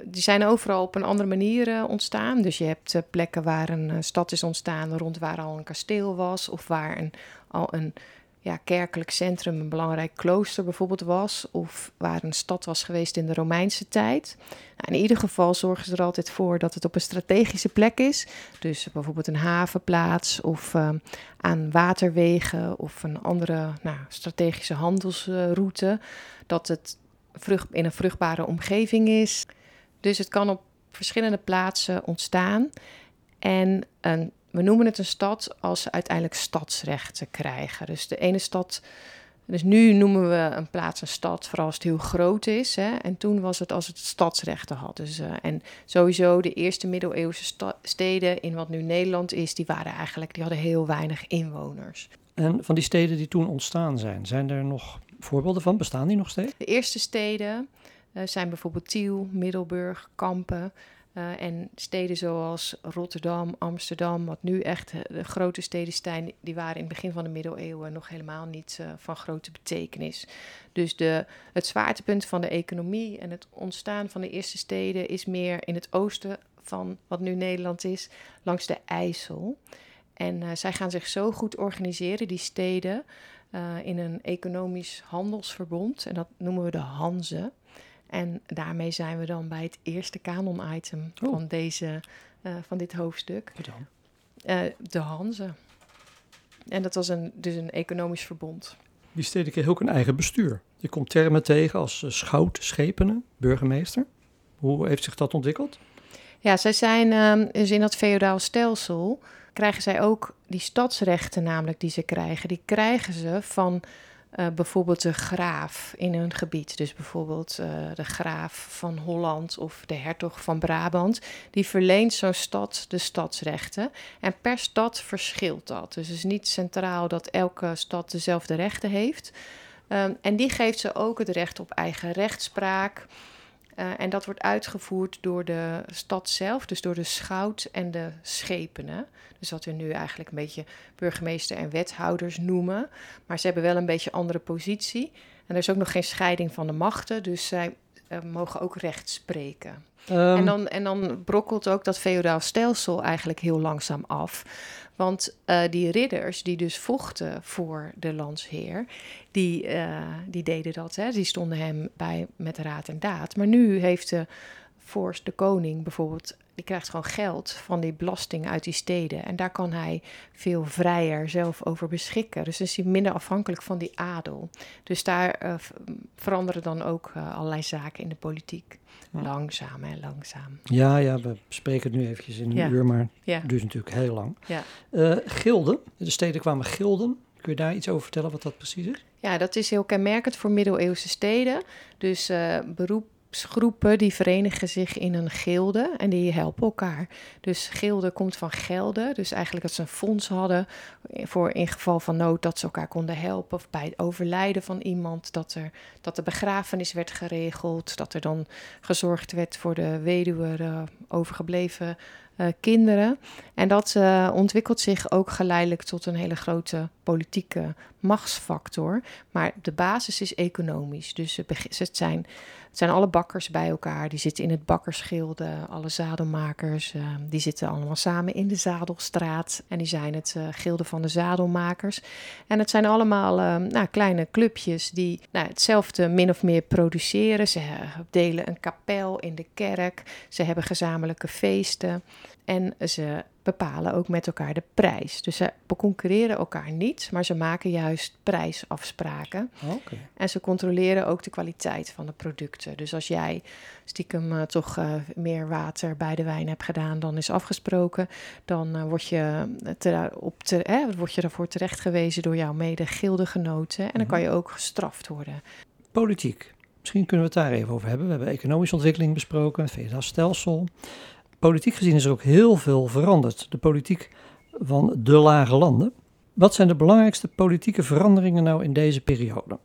die zijn overal op een andere manier ontstaan. Dus je hebt plekken waar een stad is ontstaan rond waar al een kasteel was, of waar een, al een ja, kerkelijk centrum, een belangrijk klooster bijvoorbeeld was, of waar een stad was geweest in de Romeinse tijd. Nou, in ieder geval zorgen ze er altijd voor dat het op een strategische plek is. Dus bijvoorbeeld een havenplaats of uh, aan waterwegen of een andere nou, strategische handelsroute. Dat het vrucht, in een vruchtbare omgeving is. Dus het kan op verschillende plaatsen ontstaan. En een we noemen het een stad als ze uiteindelijk stadsrechten krijgen. Dus de ene stad. Dus nu noemen we een plaats een stad, vooral als het heel groot is. Hè? En toen was het als het stadsrechten had. Dus, uh, en sowieso de eerste middeleeuwse steden in wat nu Nederland is, die waren eigenlijk, die hadden heel weinig inwoners. En van die steden die toen ontstaan zijn, zijn er nog voorbeelden van? Bestaan die nog steeds? De eerste steden uh, zijn bijvoorbeeld Tiel, Middelburg, Kampen. Uh, en steden zoals Rotterdam, Amsterdam, wat nu echt eh, de grote steden zijn, die waren in het begin van de middeleeuwen nog helemaal niet uh, van grote betekenis. Dus de, het zwaartepunt van de economie en het ontstaan van de eerste steden is meer in het oosten van wat nu Nederland is, langs de IJssel. En zij gaan zich zo goed organiseren, die steden, in een economisch handelsverbond. En dat noemen we de Hanze. En daarmee zijn we dan bij het eerste kanon-item oh. van, deze, uh, van dit hoofdstuk. Wat dan? Uh, de Hanze. En dat was een, dus een economisch verbond. Die steden kregen ook een eigen bestuur. Je komt termen tegen als uh, schout, schepenen, burgemeester. Hoe heeft zich dat ontwikkeld? Ja, zij zijn um, dus in dat feodaal stelsel krijgen zij ook die stadsrechten namelijk die ze krijgen. Die krijgen ze van uh, bijvoorbeeld de graaf in een gebied. Dus bijvoorbeeld uh, de graaf van Holland of de hertog van Brabant. Die verleent zo'n stad de stadsrechten. En per stad verschilt dat. Dus het is niet centraal dat elke stad dezelfde rechten heeft. Um, en die geeft ze ook het recht op eigen rechtspraak. Uh, en dat wordt uitgevoerd door de stad zelf, dus door de schout en de schepenen. Dus wat we nu eigenlijk een beetje burgemeester en wethouders noemen. Maar ze hebben wel een beetje andere positie. En er is ook nog geen scheiding van de machten, dus zij uh, mogen ook recht spreken. Um. En, dan, en dan brokkelt ook dat feodaal stelsel eigenlijk heel langzaam af. Want uh, die ridders die dus vochten voor de landsheer, die, uh, die deden dat. Hè? Die stonden hem bij met raad en daad. Maar nu heeft de vorst, de koning bijvoorbeeld, die krijgt gewoon geld van die belasting uit die steden. En daar kan hij veel vrijer zelf over beschikken. Dus is hij minder afhankelijk van die adel. Dus daar uh, veranderen dan ook allerlei zaken in de politiek. Langzaam en langzaam. Ja, ja, we spreken het nu eventjes in een uur, maar het duurt natuurlijk heel lang. Ja. Uh, gilden, de steden kwamen gilden. Kun je daar iets over vertellen wat dat precies is? Ja, dat is heel kenmerkend voor middeleeuwse steden. Dus uh, beroep groepen die verenigen zich in een gilde en die helpen elkaar. Dus gilde komt van gelden, dus eigenlijk dat ze een fonds hadden voor in geval van nood dat ze elkaar konden helpen of bij het overlijden van iemand dat er dat de begrafenis werd geregeld, dat er dan gezorgd werd voor de weduwe uh, overgebleven uh, kinderen. En dat uh, ontwikkelt zich ook geleidelijk tot een hele grote politieke machtsfactor. Maar de basis is economisch. Dus het zijn het zijn alle bakkers bij elkaar. Die zitten in het bakkersgilde. Alle zadelmakers. Uh, die zitten allemaal samen in de Zadelstraat. En die zijn het gilde van de zadelmakers. En het zijn allemaal nou, kleine clubjes die nou, hetzelfde min of meer produceren. Ze delen een kapel in de kerk. Ze hebben gezamenlijke feesten. En ze bepalen ook met elkaar de prijs. Dus ze concurreren elkaar niet, maar ze maken juist prijsafspraken. Okay. En ze controleren ook de kwaliteit van de producten. Dus als jij stiekem uh, toch uh, meer water bij de wijn hebt gedaan dan is afgesproken, dan uh, word, je te, op te, eh, word je daarvoor gewezen door jouw mede-gildegenoten. En dan kan je ook gestraft worden. Politiek. Misschien kunnen we het daar even over hebben. We hebben economische ontwikkeling besproken, het federaal stelsel politiek gezien is er ook heel veel veranderd. De politiek van de lage landen. Wat zijn de belangrijkste politieke veranderingen nou in deze periode?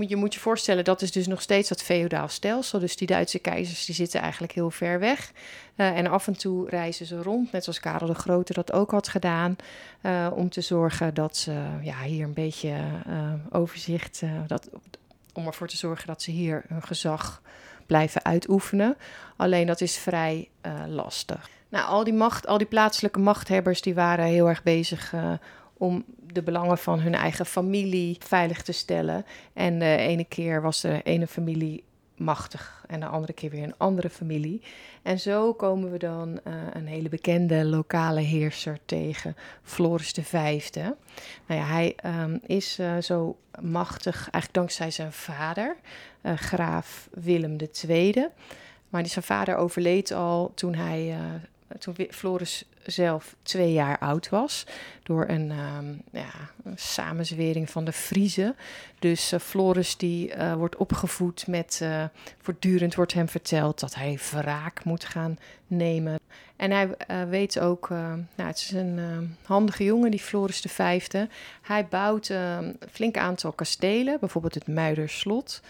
Je moet je voorstellen, dat is dus nog steeds dat feodaal stelsel. Dus die Duitse keizers die zitten eigenlijk heel ver weg. Uh, en af en toe reizen ze rond, net zoals Karel de Grote dat ook had gedaan. Uh, om te zorgen dat ze ja, hier een beetje uh, overzicht, dat, om ervoor te zorgen dat ze hier hun gezag blijven uitoefenen. Alleen dat is vrij lastig. Nou, al die macht, al die plaatselijke machthebbers, die waren heel erg bezig om de belangen van hun eigen familie veilig te stellen. En de ene keer was de ene familie machtig en de andere keer weer een andere familie. En zo komen we dan uh, een hele bekende lokale heerser tegen, Floris V. Nou ja, hij um, is uh, zo machtig eigenlijk dankzij zijn vader, uh, graaf Willem II. Maar die, zijn vader overleed al toen hij toen Floris zelf twee jaar oud was. Door een, um, ja, samenzwering van de Friezen. Dus uh, Floris die uh, wordt opgevoed met... Uh, voortdurend wordt hem verteld dat hij wraak moet gaan nemen. En hij weet ook... nou, het is een handige jongen, die Floris de Vijfde. Hij bouwt een flink aantal kastelen. Bijvoorbeeld het Muiderslot.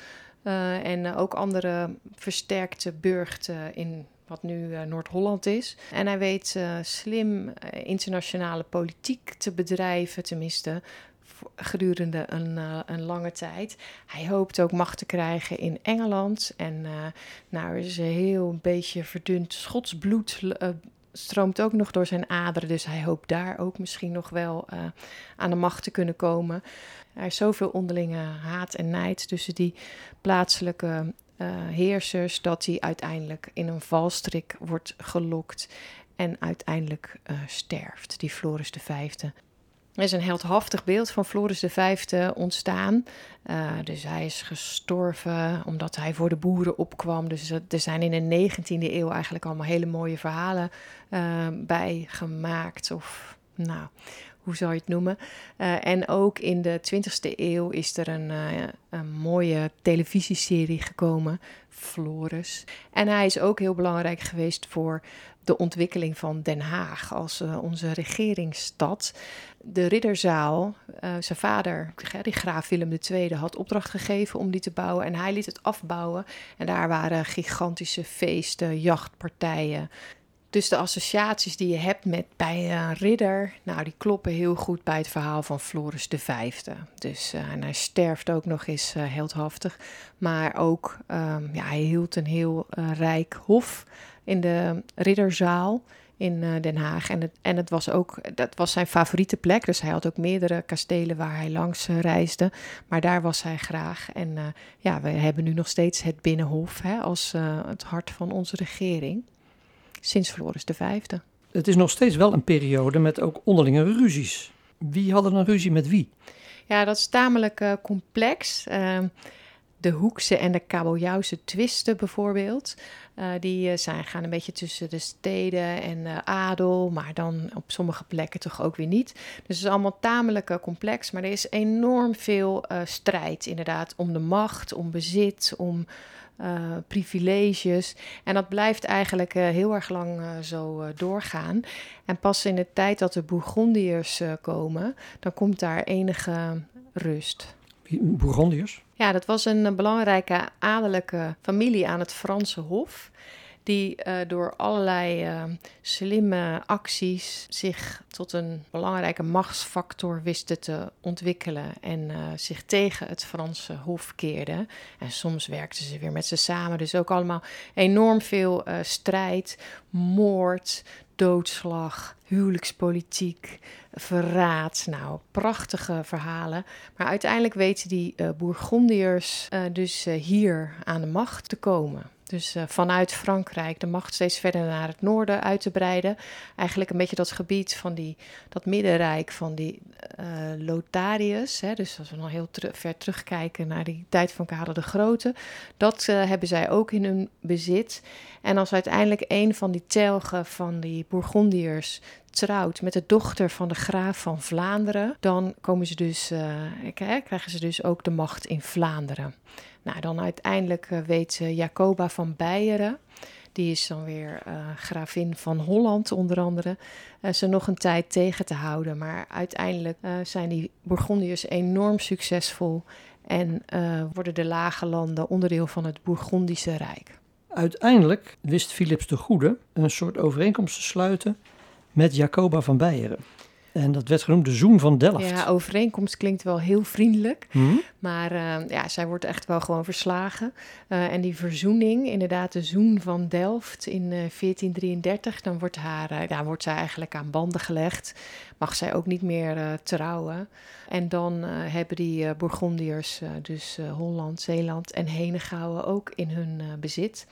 en ook andere versterkte burchten in wat nu uh, Noord-Holland is. En hij weet uh, slim uh, internationale politiek te bedrijven, tenminste gedurende een, een, lange tijd. Hij hoopt ook macht te krijgen in Engeland. En nou, er is een heel beetje verdund Schots bloed stroomt ook nog door zijn aderen. Dus hij hoopt daar ook misschien nog wel aan de macht te kunnen komen. Er is zoveel onderlinge haat en nijd tussen die plaatselijke uh, heersers, dat hij uiteindelijk in een valstrik wordt gelokt en uiteindelijk uh, sterft, die Floris V. Er is een heldhaftig beeld van Floris V ontstaan. Uh, dus hij is gestorven omdat hij voor de boeren opkwam. Dus er zijn in de 19e eeuw eigenlijk allemaal hele mooie verhalen bij gemaakt. Of nou, hoe zou je het noemen? Uh, en ook in de 20e eeuw is er een, een mooie televisieserie gekomen, Floris. En hij is ook heel belangrijk geweest voor de ontwikkeling van Den Haag als uh, onze regeringsstad. De Ridderzaal, zijn vader, die graaf Willem II, had opdracht gegeven om die te bouwen. En hij liet het afbouwen. En daar waren gigantische feesten, jachtpartijen, dus de associaties die je hebt met bij een ridder, nou, die kloppen heel goed bij het verhaal van Floris V. Dus uh, en hij sterft ook nog eens uh, heldhaftig. Maar ook, um, ja, hij hield een heel uh, rijk hof in de ridderzaal in Den Haag. En het, en het was ook, dat was zijn favoriete plek. Dus hij had ook meerdere kastelen waar hij langs reisde. Maar daar was hij graag. En ja, we hebben nu nog steeds het Binnenhof hè, als het hart van onze regering sinds Floris V. Het is nog steeds wel een periode met ook onderlinge ruzies. Wie hadden een ruzie met wie? Ja, dat is tamelijk uh, complex. Uh, de Hoekse en de Kabeljauwse twisten bijvoorbeeld. Uh, die eh, zijn, gaan een beetje tussen de steden en adel, maar dan op sommige plekken toch ook weer niet. Dus het is allemaal tamelijk complex, maar er is enorm veel strijd inderdaad om de macht, om bezit, om uh, privileges. En dat blijft eigenlijk uh, heel erg lang uh, zo doorgaan. En pas in de tijd dat de Bourgondiërs komen, dan komt daar enige rust. Bourgondiërs? Ja, dat was een belangrijke adellijke familie aan het Franse Hof die uh, door allerlei uh, slimme acties zich tot een belangrijke machtsfactor wisten te ontwikkelen en uh, zich tegen het Franse Hof keerden. En soms werkten ze weer met ze samen, dus ook allemaal enorm veel strijd, moord, doodslag, huwelijkspolitiek, verraad. Nou, prachtige verhalen. Maar uiteindelijk weten die uh, Bourgondiërs dus hier aan de macht te komen. Dus uh, vanuit Frankrijk de macht steeds verder naar het noorden uit te breiden. Eigenlijk een beetje dat gebied van die, dat middenrijk van die uh. Hè, dus als we nog heel ver terugkijken naar die tijd van Karel de Grote. Dat uh, hebben zij ook in hun bezit. En als uiteindelijk een van die telgen van die Bourgondiërs trouwt met de dochter van de graaf van Vlaanderen, dan komen ze dus, krijgen ze dus ook de macht in Vlaanderen. Nou, dan uiteindelijk uh, weet Jacoba van Beieren, die is dan weer uh, gravin van Holland onder andere, ze nog een tijd tegen te houden. Maar uiteindelijk zijn die Bourgondiërs enorm succesvol en worden de lage landen onderdeel van het Bourgondische Rijk. Uiteindelijk wist Philips de Goede een soort overeenkomst te sluiten met Jacoba van Beieren. En dat werd genoemd de Zoen van Delft. Ja, overeenkomst klinkt wel heel vriendelijk. Mhm. Maar uh, ja, zij wordt echt wel gewoon verslagen. Uh, en die verzoening, inderdaad, de Zoen van Delft in uh, 1433, dan wordt, haar, ja, wordt zij eigenlijk aan banden gelegd. Mag zij ook niet meer trouwen. En dan hebben die Bourgondiërs, dus Holland, Zeeland en Henegouwen, ook in hun bezit.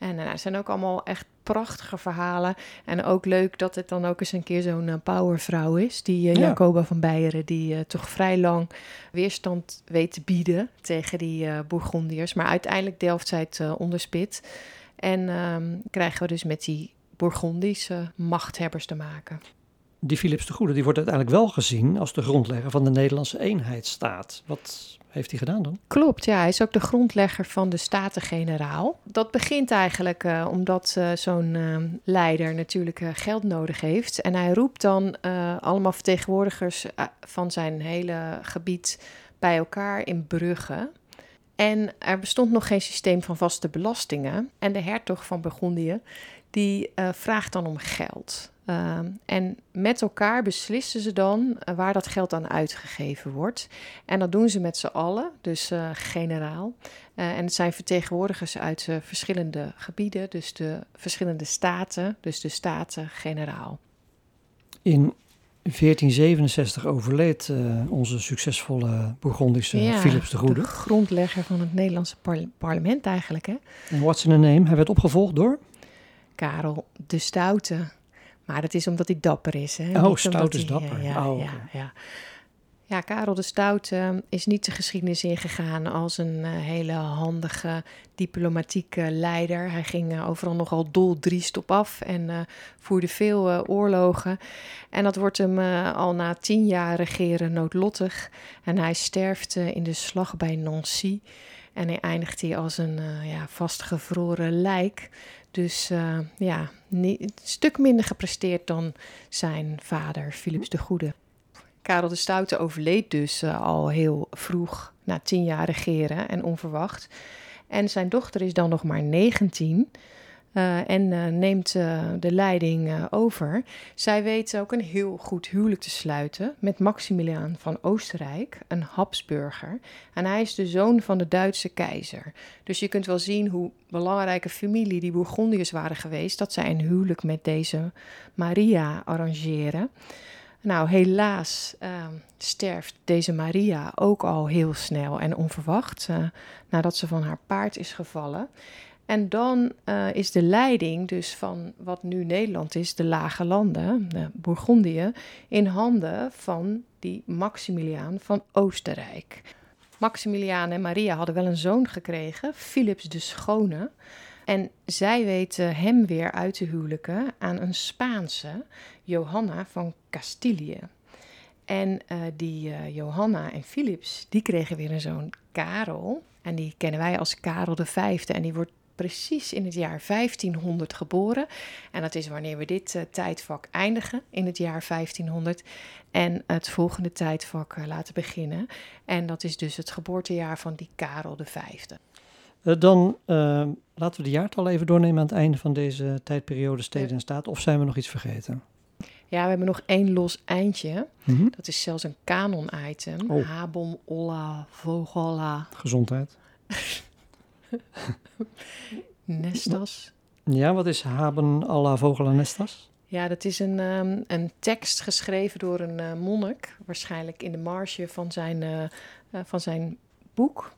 En uh, zijn ook allemaal echt prachtige verhalen. En ook leuk dat het dan ook eens een keer zo'n uh, powervrouw is. Die uh, Jacoba van Beieren, die toch vrij lang weerstand weet te bieden tegen die Bourgondiërs. Maar uiteindelijk delft zij het onderspit. En ehm, krijgen we dus met die Bourgondische machthebbers te maken. Die Philips de Goede die wordt uiteindelijk wel gezien als de grondlegger van de Nederlandse eenheidsstaat. Wat heeft hij gedaan dan? Klopt, ja. Hij is ook de grondlegger van de Staten-Generaal. Dat begint eigenlijk uh, omdat uh, zo'n uh, leider natuurlijk geld nodig heeft. En hij roept dan allemaal vertegenwoordigers van zijn hele gebied bij elkaar in Brugge. En er bestond nog geen systeem van vaste belastingen. En de hertog van Burgondië, die vraagt dan om geld. Ehm, en met elkaar beslissen ze dan eh, waar dat geld aan uitgegeven wordt. En dat doen ze met z'n allen, dus uh, generaal. En het zijn vertegenwoordigers uit verschillende gebieden, dus de verschillende staten, dus de staten-generaal. In 1467 overleed onze succesvolle Bourgondische ja, Philips de Goede. De grondlegger van het Nederlandse parlement eigenlijk. Hè? En what's in a name? Hij werd opgevolgd door? Karel de Stoute. Maar dat is omdat hij dapper is. Hè? Oh, stout is dapper. Ja, oh, ja, ja, ja. Karel de Stout uh, is niet de geschiedenis ingegaan als een uh, hele handige diplomatieke leider. Hij ging uh, overal nogal doldriest op af en voerde veel oorlogen. En dat wordt hem al na tien jaar regeren noodlottig. En hij sterft in de slag bij Nancy. En hij eindigt hij als een ja, vastgevroren lijk. Dus uh, ja, een stuk minder gepresteerd dan zijn vader, Philips de Goede. Karel de Stoute overleed dus uh, al heel vroeg, na tien jaar regeren en onverwacht. En zijn dochter is dan nog maar 19. Uh, en uh, neemt uh, de leiding over. Zij weet ook een heel goed huwelijk te sluiten met Maximiliaan van Oostenrijk, een Habsburger. En hij is de zoon van de Duitse keizer. Dus je kunt wel zien hoe belangrijke familie die Bourgondiërs waren geweest, dat zij een huwelijk met deze Maria arrangeren. Nou, helaas ehm, sterft deze Maria ook al heel snel en onverwacht, nadat ze van haar paard is gevallen. En dan uh, is de leiding dus van wat nu Nederland is, de lage landen, de Bourgondië, in handen van die Maximiliaan van Oostenrijk. Maximiliaan en Maria hadden wel een zoon gekregen, Philips de Schone. En zij weten hem weer uit te huwelijken aan een Spaanse, Johanna van Castilië. En uh, die uh, Johanna en Philips, die kregen weer een zoon, Karel. En die kennen wij als Karel V. En die wordt precies in het jaar 1500 geboren. En dat is wanneer we dit uh, tijdvak eindigen in het jaar 1500. En het volgende tijdvak uh, laten beginnen. En dat is dus het geboortejaar van die Karel V. Uh, dan laten we de jaartal even doornemen aan het einde van deze tijdperiode Steden en Staat. Of zijn we nog iets vergeten? Ja, we hebben nog één los eindje. Mm -hmm. Dat is zelfs een kanon-item. Oh. Habon, Olla, Vogella. Gezondheid. [laughs] [laughs] Nestas. Ja, wat is Haben alla vogelen nestas? Ja, dat is een, um, een tekst geschreven door een uh, monnik, waarschijnlijk in de marge van zijn, uh, uh, van zijn boek.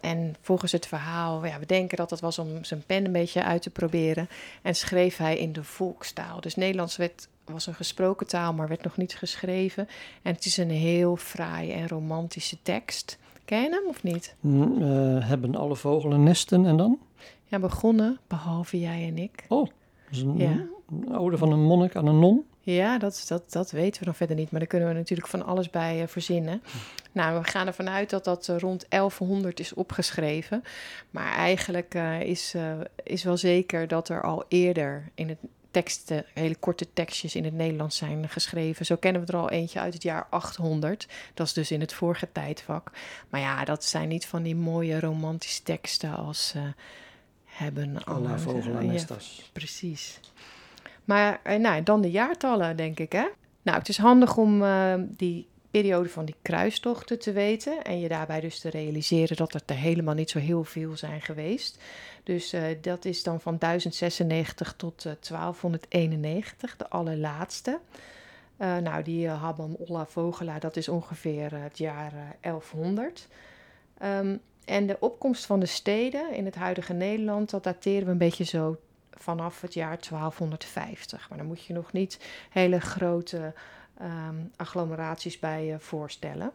En volgens het verhaal, ja, we denken dat het was om zijn pen een beetje uit te proberen. En schreef hij in de volkstaal. Dus Nederlands werd, was een gesproken taal, maar werd nog niet geschreven. En het is een heel fraaie en romantische tekst. Ken je hem of niet? Uh, hebben alle vogelen nesten en dan? Ja, begonnen, behalve jij en ik. Oh, dat is een, ja. een ode van een monnik aan een non? Ja, dat, dat, dat weten we nog verder niet, maar daar kunnen we natuurlijk van alles bij uh, verzinnen. [laughs] Nou, we gaan ervan uit dat dat uh, rond 1100 is opgeschreven. Maar eigenlijk uh, is, is wel zeker dat er al eerder in het teksten, hele korte tekstjes in het Nederlands zijn geschreven. Zo kennen we er al eentje uit het jaar 800. Dat is dus in het vorige tijdvak. Maar ja, dat zijn niet van die mooie romantische teksten als uh, hebben alle vogelen en nestas. precies. Maar uh, nou, dan de jaartallen, denk ik, hè? Nou, het is handig om die periode van die kruistochten te weten. En je daarbij dus te realiseren dat er helemaal niet zo heel veel zijn geweest. Dus uh, dat is dan van 1096 tot uh, 1291, de allerlaatste. Uh, nou, die Habban Olla Vogelaar, dat is ongeveer het jaar 1100. Um, en de opkomst van de steden in het huidige Nederland, dat dateren we een beetje zo vanaf het jaar 1250. Maar dan moet je nog niet hele grote um, agglomeraties bij voorstellen.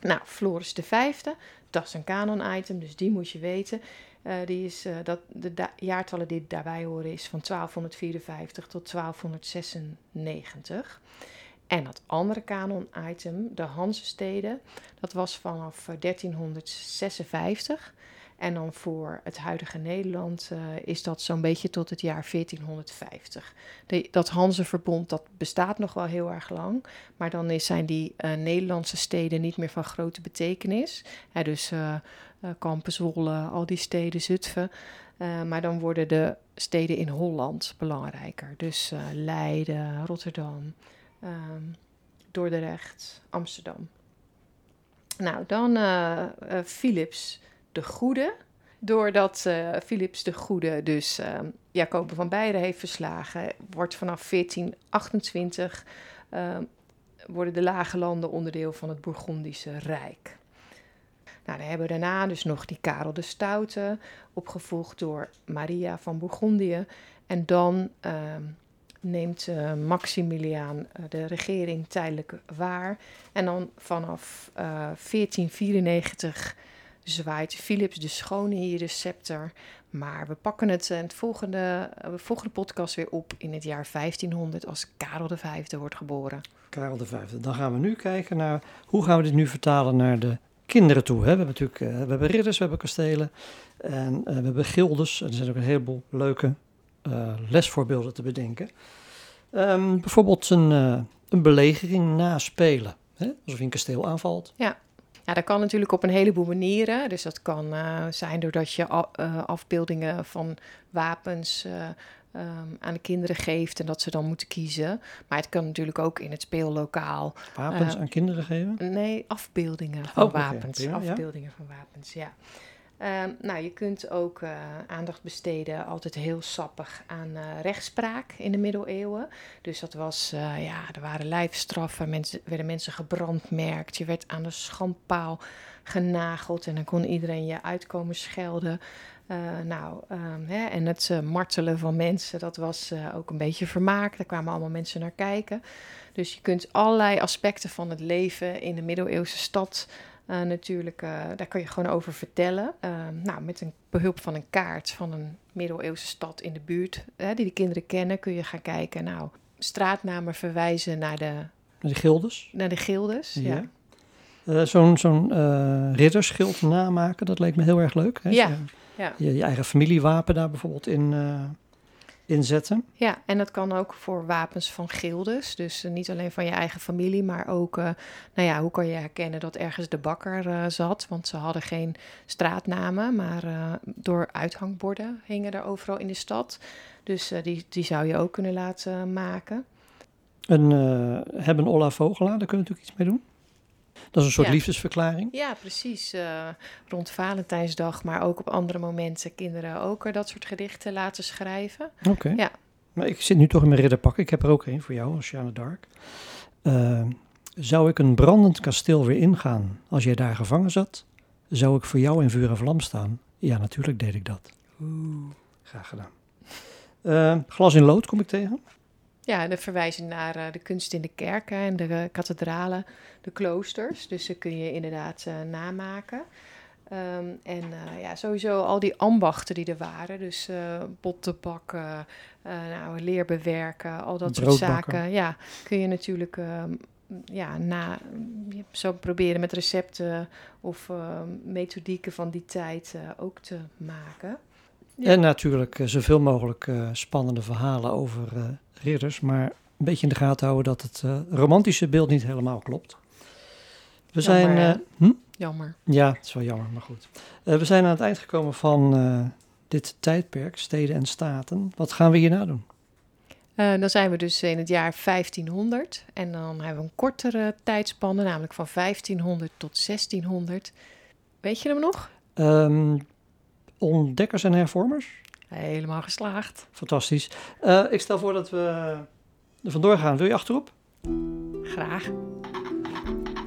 Nou, Floris de vijfde, dat is een kanon-item, dus die moet je weten. Uh, die is, uh, dat, de jaartallen die daarbij horen is van 1254 tot 1296. En dat andere kanon-item, de Hansesteden, dat was vanaf 1356. En dan voor het huidige Nederland uh, is dat zo'n beetje tot het jaar 1450. De, dat Hanzeverbond dat bestaat nog wel heel erg lang. Maar dan zijn die uh, Nederlandse steden niet meer van grote betekenis. Dus uh, Kampen, Zwolle, al die steden, Zutphen. maar dan worden de steden in Holland belangrijker. Dus Leiden, Rotterdam, um, Dordrecht, Amsterdam. Nou, dan Philips de Goede. Doordat uh, Philips de Goede dus uh, Jacob van Beieren heeft verslagen, wordt vanaf 1428 uh, ehm, worden de Lage Landen onderdeel van het Bourgondische Rijk. Nou, dan hebben we daarna dus nog die Karel de Stoute, opgevolgd door Maria van Bourgondië. En dan ehm, neemt Maximiliaan de regering tijdelijk waar. En dan vanaf uh, 1494 zwaait Philips de Schone hier de scepter. Maar we pakken het in het volgende, de eh, volgende podcast weer op in het jaar 1500 als Karel V wordt geboren. Karel V. Dan gaan we nu kijken naar hoe gaan we dit nu vertalen naar de kinderen toe. Hè? We hebben natuurlijk uh, we hebben ridders, we hebben kastelen en we hebben gildes. Er zijn ook een heleboel leuke uh, lesvoorbeelden te bedenken. Um, bijvoorbeeld een, een belegering naspelen. Hè? Alsof je een kasteel aanvalt. Ja. Ja, dat kan natuurlijk op een heleboel manieren. Dus dat kan uh, zijn doordat je uh, afbeeldingen van wapens uh, um, aan de kinderen geeft en dat ze dan moeten kiezen. Maar het kan natuurlijk ook in het speellokaal. Wapens aan kinderen geven? Nee, afbeeldingen van oh, wapens. Okay, prima, afbeeldingen ja. van wapens, ja. Um, nou, je kunt ook uh, aandacht besteden, altijd heel sappig, aan uh, rechtspraak in de middeleeuwen. Dus dat was, uh, ja, er waren lijfstraffen, mensen, werden mensen gebrandmerkt, je werd aan de schandpaal genageld en dan kon iedereen je uitkomen schelden. nou, um, hè, en het martelen van mensen, dat was ook een beetje vermaak. Daar kwamen allemaal mensen naar kijken. Dus je kunt allerlei aspecten van het leven in de middeleeuwse stad uh, natuurlijk, uh, daar kun je gewoon over vertellen. Uh, nou, met een behulp van een kaart van een middeleeuwse stad in de buurt, die de kinderen kennen, kun je gaan kijken. Nou, straatnamen verwijzen naar de... Naar de gildes? Naar de gildes, ja. ja. Zo'n zo'n ridderschild namaken, dat leek me heel erg leuk. Hè? Ja. ja. Je, je, eigen familiewapen daar bijvoorbeeld in inzetten. Ja, en dat kan ook voor wapens van gildes. Dus uh, niet alleen van je eigen familie, maar ook, uh, nou ja, hoe kan je herkennen dat ergens de bakker uh, zat? Want ze hadden geen straatnamen, maar door uithangborden hingen er overal in de stad. Dus die, die zou je ook kunnen laten maken. En hebben Olla Vogelaar, daar kunnen we natuurlijk iets mee doen? Dat is een soort liefdesverklaring. Ja, precies. Uh, rond Valentijnsdag, maar ook op andere momenten kinderen ook uh, dat soort gedichten laten schrijven. Oké. Ja. Maar ik zit nu toch in mijn ridderpak. Ik heb er ook een voor jou, als Dark. Uh, zou ik een brandend kasteel weer ingaan als jij daar gevangen zat? Zou ik voor jou in vuur en vlam staan? Ja, natuurlijk deed ik dat. Oeh. Graag gedaan. glas in lood kom ik tegen. Ja, de verwijzing naar uh, de kunst in de kerken en de uh, kathedralen, de kloosters. Dus dat kun je inderdaad uh, namaken. Um, en ja, sowieso al die ambachten die er waren. Dus botten bakken, nou, leer bewerken, al dat soort zaken. Ja, kun je natuurlijk ehm, ja, na, zo proberen met recepten of ehm, methodieken van die tijd ook te maken. En natuurlijk zoveel mogelijk spannende verhalen over ridders, maar een beetje in de gaten houden dat het romantische beeld niet helemaal klopt. We zijn. Hm? Jammer. Ja, het is wel jammer, maar goed. We zijn aan het eind gekomen van dit tijdperk, steden en staten. Wat gaan we hierna doen? dan zijn we dus in het jaar 1500. En dan hebben we een kortere tijdspanne, namelijk van 1500 tot 1600. Weet je hem nog? Um, ontdekkers en hervormers. Helemaal geslaagd. Fantastisch. Uh, ik stel voor dat we er vandoor gaan. Wil je achterop? Graag.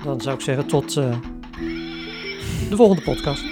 Dan zou ik zeggen tot uh, de volgende podcast.